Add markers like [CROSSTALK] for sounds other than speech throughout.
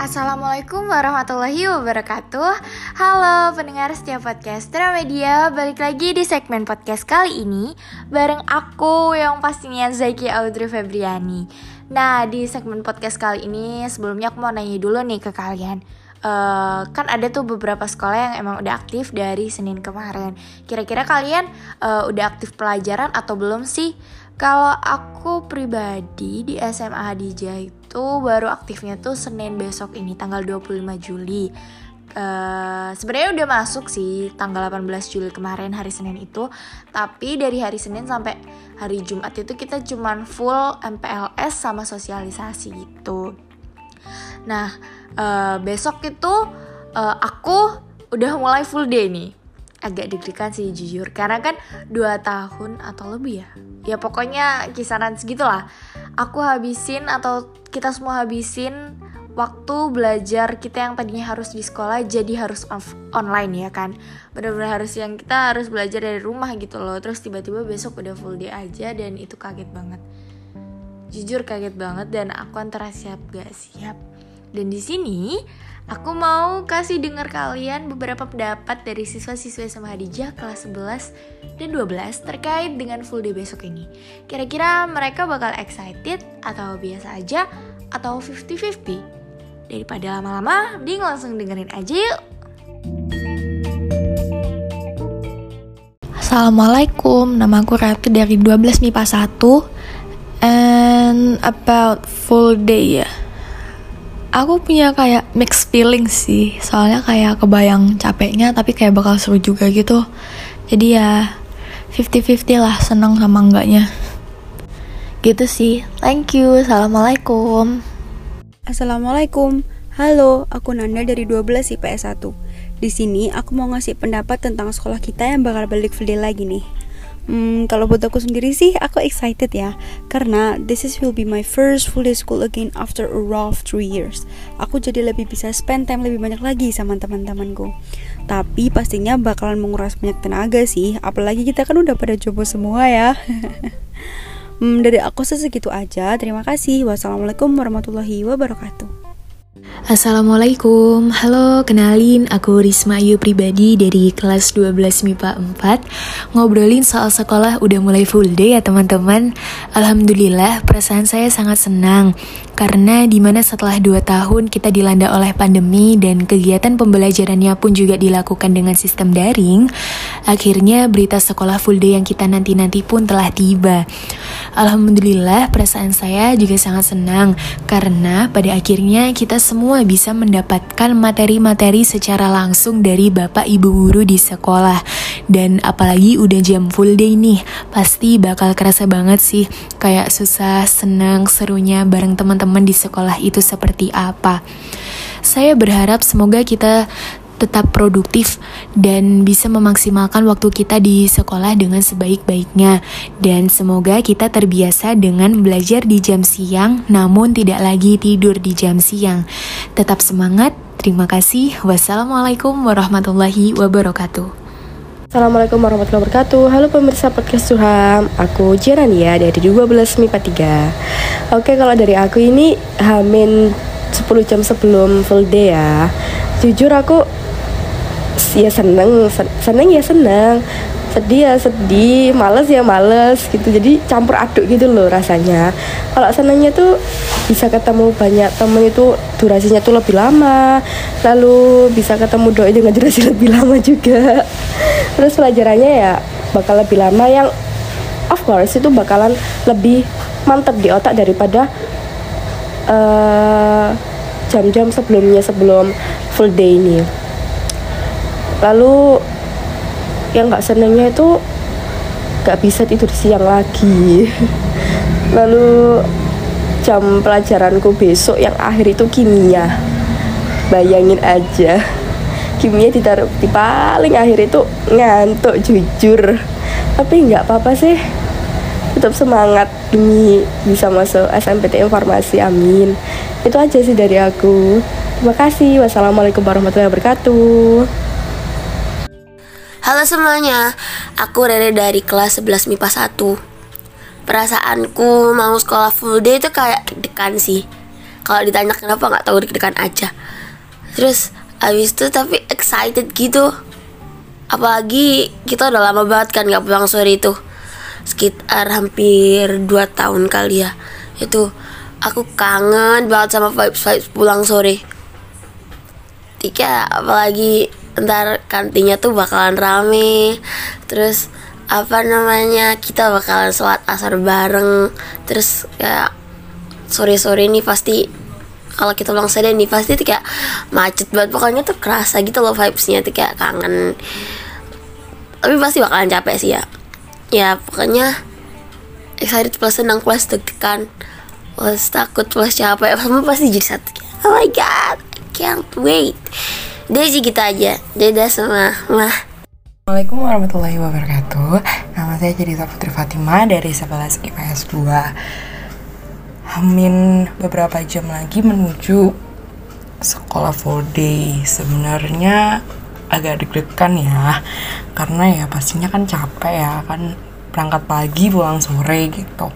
Assalamualaikum warahmatullahi wabarakatuh Halo pendengar setiap podcast Media Balik lagi di segmen podcast kali ini Bareng aku yang pastinya Zaiki Audrey Febriani Nah di segmen podcast kali ini Sebelumnya aku mau nanya dulu nih ke kalian Uh, kan ada tuh beberapa sekolah yang emang udah aktif dari Senin kemarin. Kira-kira kalian uh, udah aktif pelajaran atau belum sih? Kalau aku pribadi di SMA Hadijah itu baru aktifnya tuh Senin besok ini tanggal 25 Juli. Uh, sebenarnya udah masuk sih tanggal 18 Juli kemarin hari Senin itu. Tapi dari hari Senin sampai hari Jumat itu kita cuman full MPLS sama sosialisasi gitu. Nah uh, besok itu uh, aku udah mulai full day nih agak deg-degan sih jujur. Karena kan dua tahun atau lebih ya. Ya pokoknya kisaran segitulah. Aku habisin atau kita semua habisin waktu belajar kita yang tadinya harus di sekolah jadi harus online ya kan. Benar-benar harus yang kita harus belajar dari rumah gitu loh. Terus tiba-tiba besok udah full day aja dan itu kaget banget. Jujur kaget banget dan aku antara siap gak siap dan di sini aku mau kasih dengar kalian beberapa pendapat dari siswa-siswa SMA Hadijah kelas 11 dan 12 terkait dengan full day besok ini. Kira-kira mereka bakal excited atau biasa aja atau 50-50? Daripada lama-lama, mending langsung dengerin aja yuk. Assalamualaikum, nama aku Ratu dari 12 MIPA 1 And about full day ya aku punya kayak mixed feeling sih. Soalnya kayak kebayang capeknya tapi kayak bakal seru juga gitu. Jadi ya 50-50 lah seneng sama enggaknya. Gitu sih. Thank you. Assalamualaikum. Assalamualaikum. Halo aku Nanda dari 12 IPS 1 di sini aku mau ngasih pendapat tentang sekolah kita yang bakal balik full lagi nih Hmm, kalau buat aku sendiri sih, aku excited ya, karena this is will be my first full day school again after a rough three years. Aku jadi lebih bisa spend time lebih banyak lagi sama teman-temanku. Tapi pastinya bakalan menguras banyak tenaga sih, apalagi kita kan udah pada coba semua ya. [LAUGHS] hmm, dari aku segitu aja. Terima kasih. Wassalamualaikum warahmatullahi wabarakatuh. Assalamualaikum, halo kenalin aku Risma Ayu pribadi dari kelas 12 MIPA 4 Ngobrolin soal sekolah udah mulai full day ya teman-teman. Alhamdulillah perasaan saya sangat senang. Karena di mana setelah 2 tahun kita dilanda oleh pandemi dan kegiatan pembelajarannya pun juga dilakukan dengan sistem daring Akhirnya berita sekolah full day yang kita nanti-nanti pun telah tiba Alhamdulillah perasaan saya juga sangat senang Karena pada akhirnya kita semua bisa mendapatkan materi-materi secara langsung dari Bapak Ibu guru di sekolah. Dan apalagi udah jam full day nih, pasti bakal kerasa banget sih kayak susah, senang, serunya bareng teman-teman di sekolah itu seperti apa. Saya berharap semoga kita tetap produktif dan bisa memaksimalkan waktu kita di sekolah dengan sebaik-baiknya. Dan semoga kita terbiasa dengan belajar di jam siang, namun tidak lagi tidur di jam siang. Tetap semangat. Terima kasih. Wassalamualaikum warahmatullahi wabarakatuh. Assalamualaikum warahmatullahi wabarakatuh Halo pemirsa podcast Suham Aku Jirania dari 12 MIPA 3 Oke kalau dari aku ini Hamin 10 jam sebelum full day ya Jujur aku ya seneng. Seneng ya seneng. Sedih ya sedih. Males ya males gitu. Jadi campur aduk gitu loh rasanya. Kalau senengnya tuh bisa ketemu banyak temen itu durasinya tuh lebih lama. Lalu bisa ketemu doi dengan durasi [LAUGHS] lebih lama juga. Terus pelajarannya ya bakal lebih lama yang of course itu bakalan lebih mantap di otak daripada eh, jam-jam uh, sebelumnya sebelum full day ini lalu yang nggak senengnya itu nggak bisa tidur siang lagi. [LAUGHS] Lalu jam pelajaranku besok yang akhir itu kimia. Bayangin aja. [LAUGHS] Kimia ditaruh di paling akhir itu ngantuk jujur. Tapi nggak apa-apa sih. Tetap semangat demi bisa masuk SMPT Informasi amin. Itu aja sih dari aku. Terima kasih. Wassalamualaikum warahmatullahi wabarakatuh Halo semuanya, aku Rere dari kelas 11 MIPA 1 Perasaanku mau sekolah full day itu kayak dekan sih. Kalau ditanya kenapa nggak tahu deg-degan aja. Terus abis itu tapi excited gitu. Apalagi kita udah lama banget kan nggak pulang sore itu. Sekitar hampir 2 tahun kali ya. Itu aku kangen banget sama vibes vibes pulang sore. Tiga apalagi ntar kantinnya tuh bakalan rame. Terus apa namanya kita bakalan sholat asar bareng. Terus kayak sore sore ini pasti kalau kita pulang sore nih pasti tuh kayak macet banget. Pokoknya tuh kerasa gitu loh vibesnya tuh kayak kangen. Tapi pasti bakalan capek sih ya. Ya pokoknya excited plus senang plus deg-degan. Plus takut plus capek. [LAUGHS] Semua pasti jadi satu. Oh my god I can't wait Udah sih gitu aja. Dadah semua Mah Assalamualaikum warahmatullahi wabarakatuh. Nama saya Jedita Putri Fatima dari 11 IPS 2 Hamin beberapa jam lagi menuju sekolah full day. Sebenarnya agak deg-degan ya Karena ya pastinya kan capek ya kan berangkat pagi pulang sore gitu.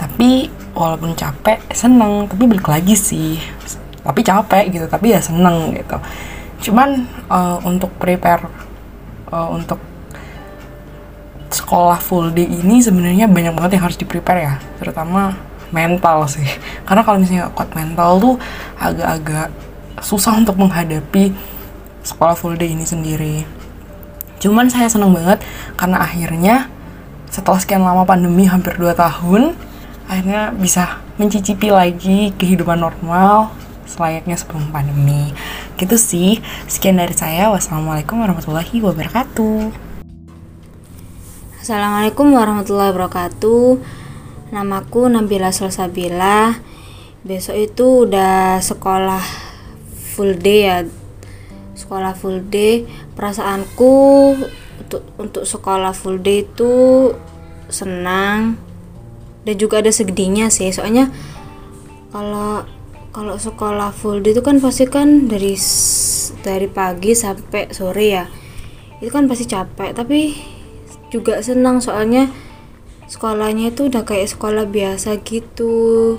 Tapi walaupun capek seneng. Tapi balik lagi sih. Tapi capek gitu tapi ya seneng gitu cuman uh, untuk prepare uh, untuk sekolah full day ini sebenarnya banyak banget yang harus di prepare ya. Terutama mental sih. [LAUGHS] Karena kalau misalnya kuat mental tuh agak-agak susah untuk menghadapi sekolah full day ini sendiri. Cuman saya senang banget karena akhirnya setelah sekian lama pandemi hampir 2 tahun akhirnya bisa mencicipi lagi kehidupan normal selayaknya sebelum pandemi. Gitu sih. Sekian dari saya. Wassalamualaikum warahmatullahi wabarakatuh. Assalamualaikum warahmatullahi wabarakatuh. Namaku Nabila Salsabila. Besok itu udah sekolah full day ya. Sekolah full day. Perasaanku untuk untuk sekolah full day itu senang dan juga ada segedinya sih. Soalnya kalau kalau sekolah full day itu kan pasti kan dari dari pagi sampai sore ya. Itu kan pasti capek tapi juga senang soalnya sekolahnya itu udah kayak sekolah biasa gitu.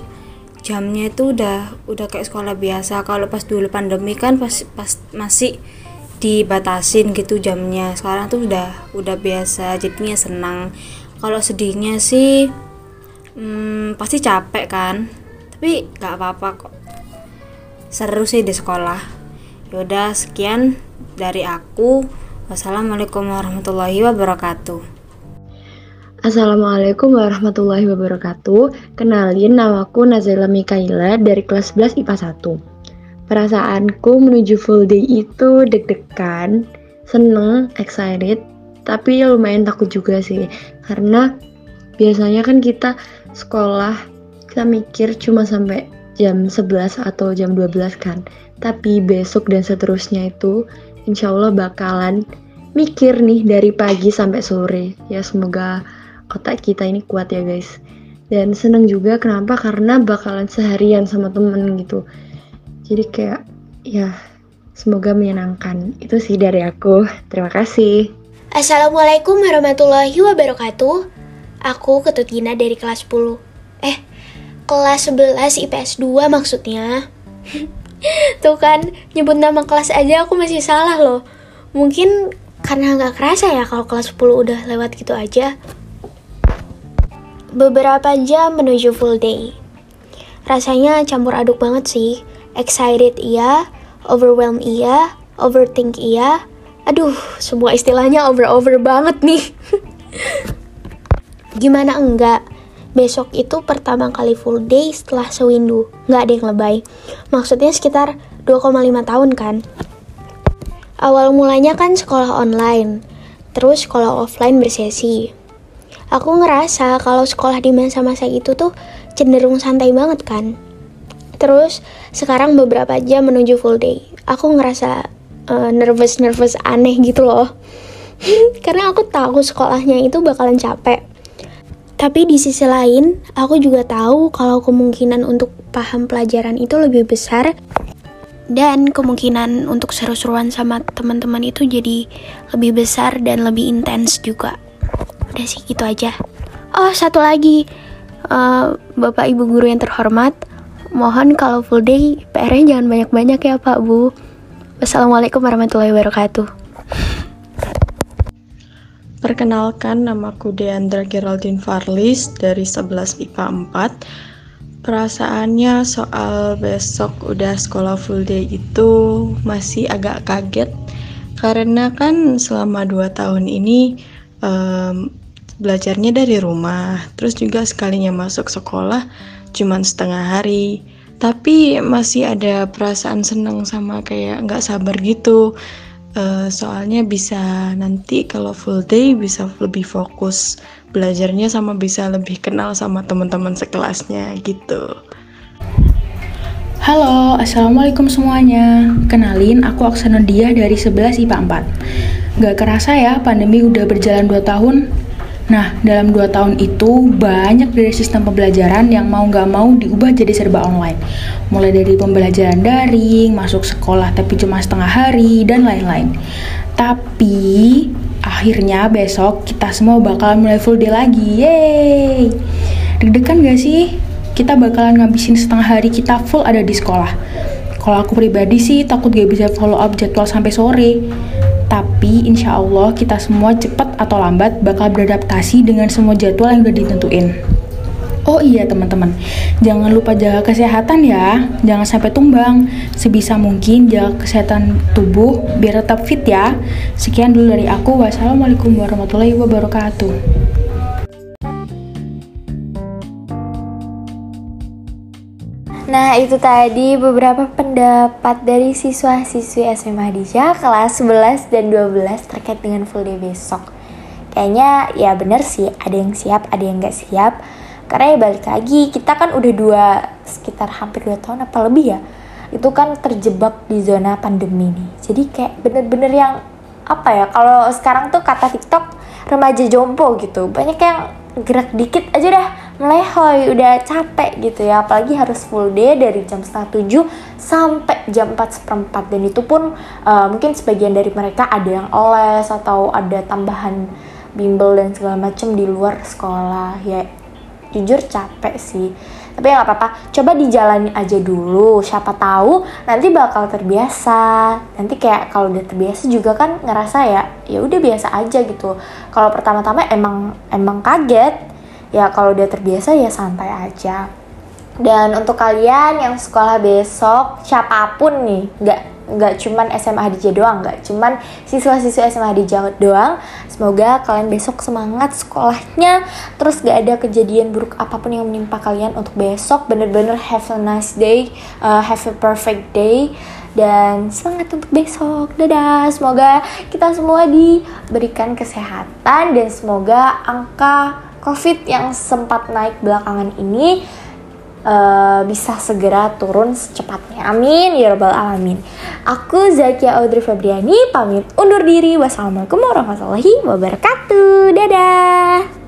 Jamnya itu udah udah kayak sekolah biasa. Kalau pas dulu pandemi kan pas pas masih dibatasin gitu jamnya. Sekarang tuh udah udah biasa jadinya senang. Kalau sedihnya sih hmm, pasti capek kan. Tapi nggak apa-apa kok seru sih di sekolah. Yaudah sekian dari aku. Wassalamualaikum warahmatullahi wabarakatuh. Assalamualaikum warahmatullahi wabarakatuh. Kenalin namaku Nazila Mikaila dari kelas 11 IPA 1 Perasaanku menuju full day itu deg-degan, seneng, excited Tapi lumayan takut juga sih. Karena biasanya kan kita sekolah kita mikir cuma sampai jam 11 atau jam 12 kan. Tapi besok dan seterusnya itu insya Allah bakalan mikir nih dari pagi sampai sore. Ya semoga otak kita ini kuat ya guys. Dan seneng juga kenapa? Karena bakalan seharian sama temen gitu. Jadi kayak ya semoga menyenangkan. Itu sih dari aku. Terima kasih. Assalamualaikum warahmatullahi wabarakatuh. Aku Ketutina dari kelas 10 Eh, kelas 11 IPS 2 maksudnya. [LAUGHS] Tuh kan, nyebut nama kelas aja aku masih salah loh. Mungkin karena nggak kerasa ya kalau kelas 10 udah lewat gitu aja. Beberapa jam menuju full day. Rasanya campur aduk banget sih. Excited iya, overwhelmed iya, overthink iya. Aduh, semua istilahnya over-over banget nih. [LAUGHS] Gimana enggak? Besok itu pertama kali full day setelah sewindu. Nggak ada yang lebay. Maksudnya sekitar 2,5 tahun kan. Awal mulanya kan sekolah online, terus sekolah offline bersesi. Aku ngerasa kalau sekolah di masa-masa itu tuh cenderung santai banget kan. Terus sekarang beberapa jam menuju full day, aku ngerasa uh, nervous-nervous aneh gitu loh. [LAUGHS] Karena aku tahu sekolahnya itu bakalan capek tapi di sisi lain, aku juga tahu kalau kemungkinan untuk paham pelajaran itu lebih besar dan kemungkinan untuk seru-seruan sama teman-teman itu jadi lebih besar dan lebih intens juga. Udah sih gitu aja. Oh, satu lagi. Uh, Bapak Ibu guru yang terhormat, mohon kalau full day PR-nya jangan banyak-banyak ya Pak Bu. Wassalamualaikum warahmatullahi wabarakatuh. Perkenalkan, namaku Deandra Geraldine Farlis dari 11 IPA 4. Perasaannya soal besok udah sekolah full day itu masih agak kaget. Karena kan selama 2 tahun ini um, belajarnya dari rumah, terus juga sekalinya masuk sekolah cuman setengah hari. Tapi masih ada perasaan senang sama kayak nggak sabar gitu uh, soalnya bisa nanti kalau full day bisa lebih fokus belajarnya sama bisa lebih kenal sama teman-teman sekelasnya gitu. Halo, Assalamualaikum semuanya. Kenalin, aku Aksana Dia dari 11 IPA 4 Gak kerasa ya, pandemi udah berjalan 2 tahun Nah, dalam dua tahun itu banyak dari sistem pembelajaran yang mau nggak mau diubah jadi serba online. Mulai dari pembelajaran daring, masuk sekolah tapi cuma setengah hari, dan lain-lain. Tapi, akhirnya besok kita semua bakalan mulai full day lagi. Yeay! Deg-degan gak sih? Kita bakalan ngabisin setengah hari kita full ada di sekolah. Kalau aku pribadi sih takut gak bisa follow up jadwal sampai sore. Tapi insya Allah kita semua cepat atau lambat bakal beradaptasi dengan semua jadwal yang udah ditentuin. Oh iya teman-teman, jangan lupa jaga kesehatan ya, jangan sampai tumbang. Sebisa mungkin jaga kesehatan tubuh biar tetap fit ya. Sekian dulu dari aku, wassalamualaikum warahmatullahi wabarakatuh. Nah itu tadi beberapa pendapat dari siswa-siswi SMA Hadijah kelas 11 dan 12 terkait dengan full day besok. Kayaknya ya bener sih ada yang siap ada yang gak siap. Karena ya balik lagi kita kan udah dua sekitar hampir dua tahun apa lebih ya Itu kan terjebak di zona pandemi nih. Jadi kayak bener-bener yang apa ya kalau sekarang tuh kata TikTok remaja jompo gitu. Banyak yang gerak dikit aja dah melehoy udah capek gitu ya. Apalagi harus full day dari jam setengah tujuh sampai jam empat seperempat. Dan itu pun uh, mungkin sebagian dari mereka ada yang oles atau ada tambahan bimbel dan segala macem di luar sekolah. Ya jujur capek sih. Tapi ya nggak apa-apa. Coba dijalani aja dulu. Siapa tahu nanti bakal terbiasa. Nanti kayak kalau udah terbiasa juga kan ngerasa ya ya udah biasa aja gitu. Kalau pertama-tama emang emang kaget ya kalau udah terbiasa ya santai aja dan untuk kalian yang sekolah besok siapa pun nih nggak nggak cuman SMA Hadijah doang, nggak cuman siswa-siswa SMA Hadijah doang. Semoga kalian besok semangat sekolahnya, terus gak ada kejadian buruk apa pun yang menimpa kalian untuk besok. Bener-bener have a nice day, uh, have a perfect day, dan semangat untuk besok. Dadah, semoga kita semua diberikan kesehatan dan semoga angka COVID yang sempat naik belakangan ini uh, bisa segera turun secepatnya. Amin ya rabbal alamin. Aku Zakia Audrey Febriani pamit undur diri. Wassalamualaikum warahmatullahi wabarakatuh. Dadah.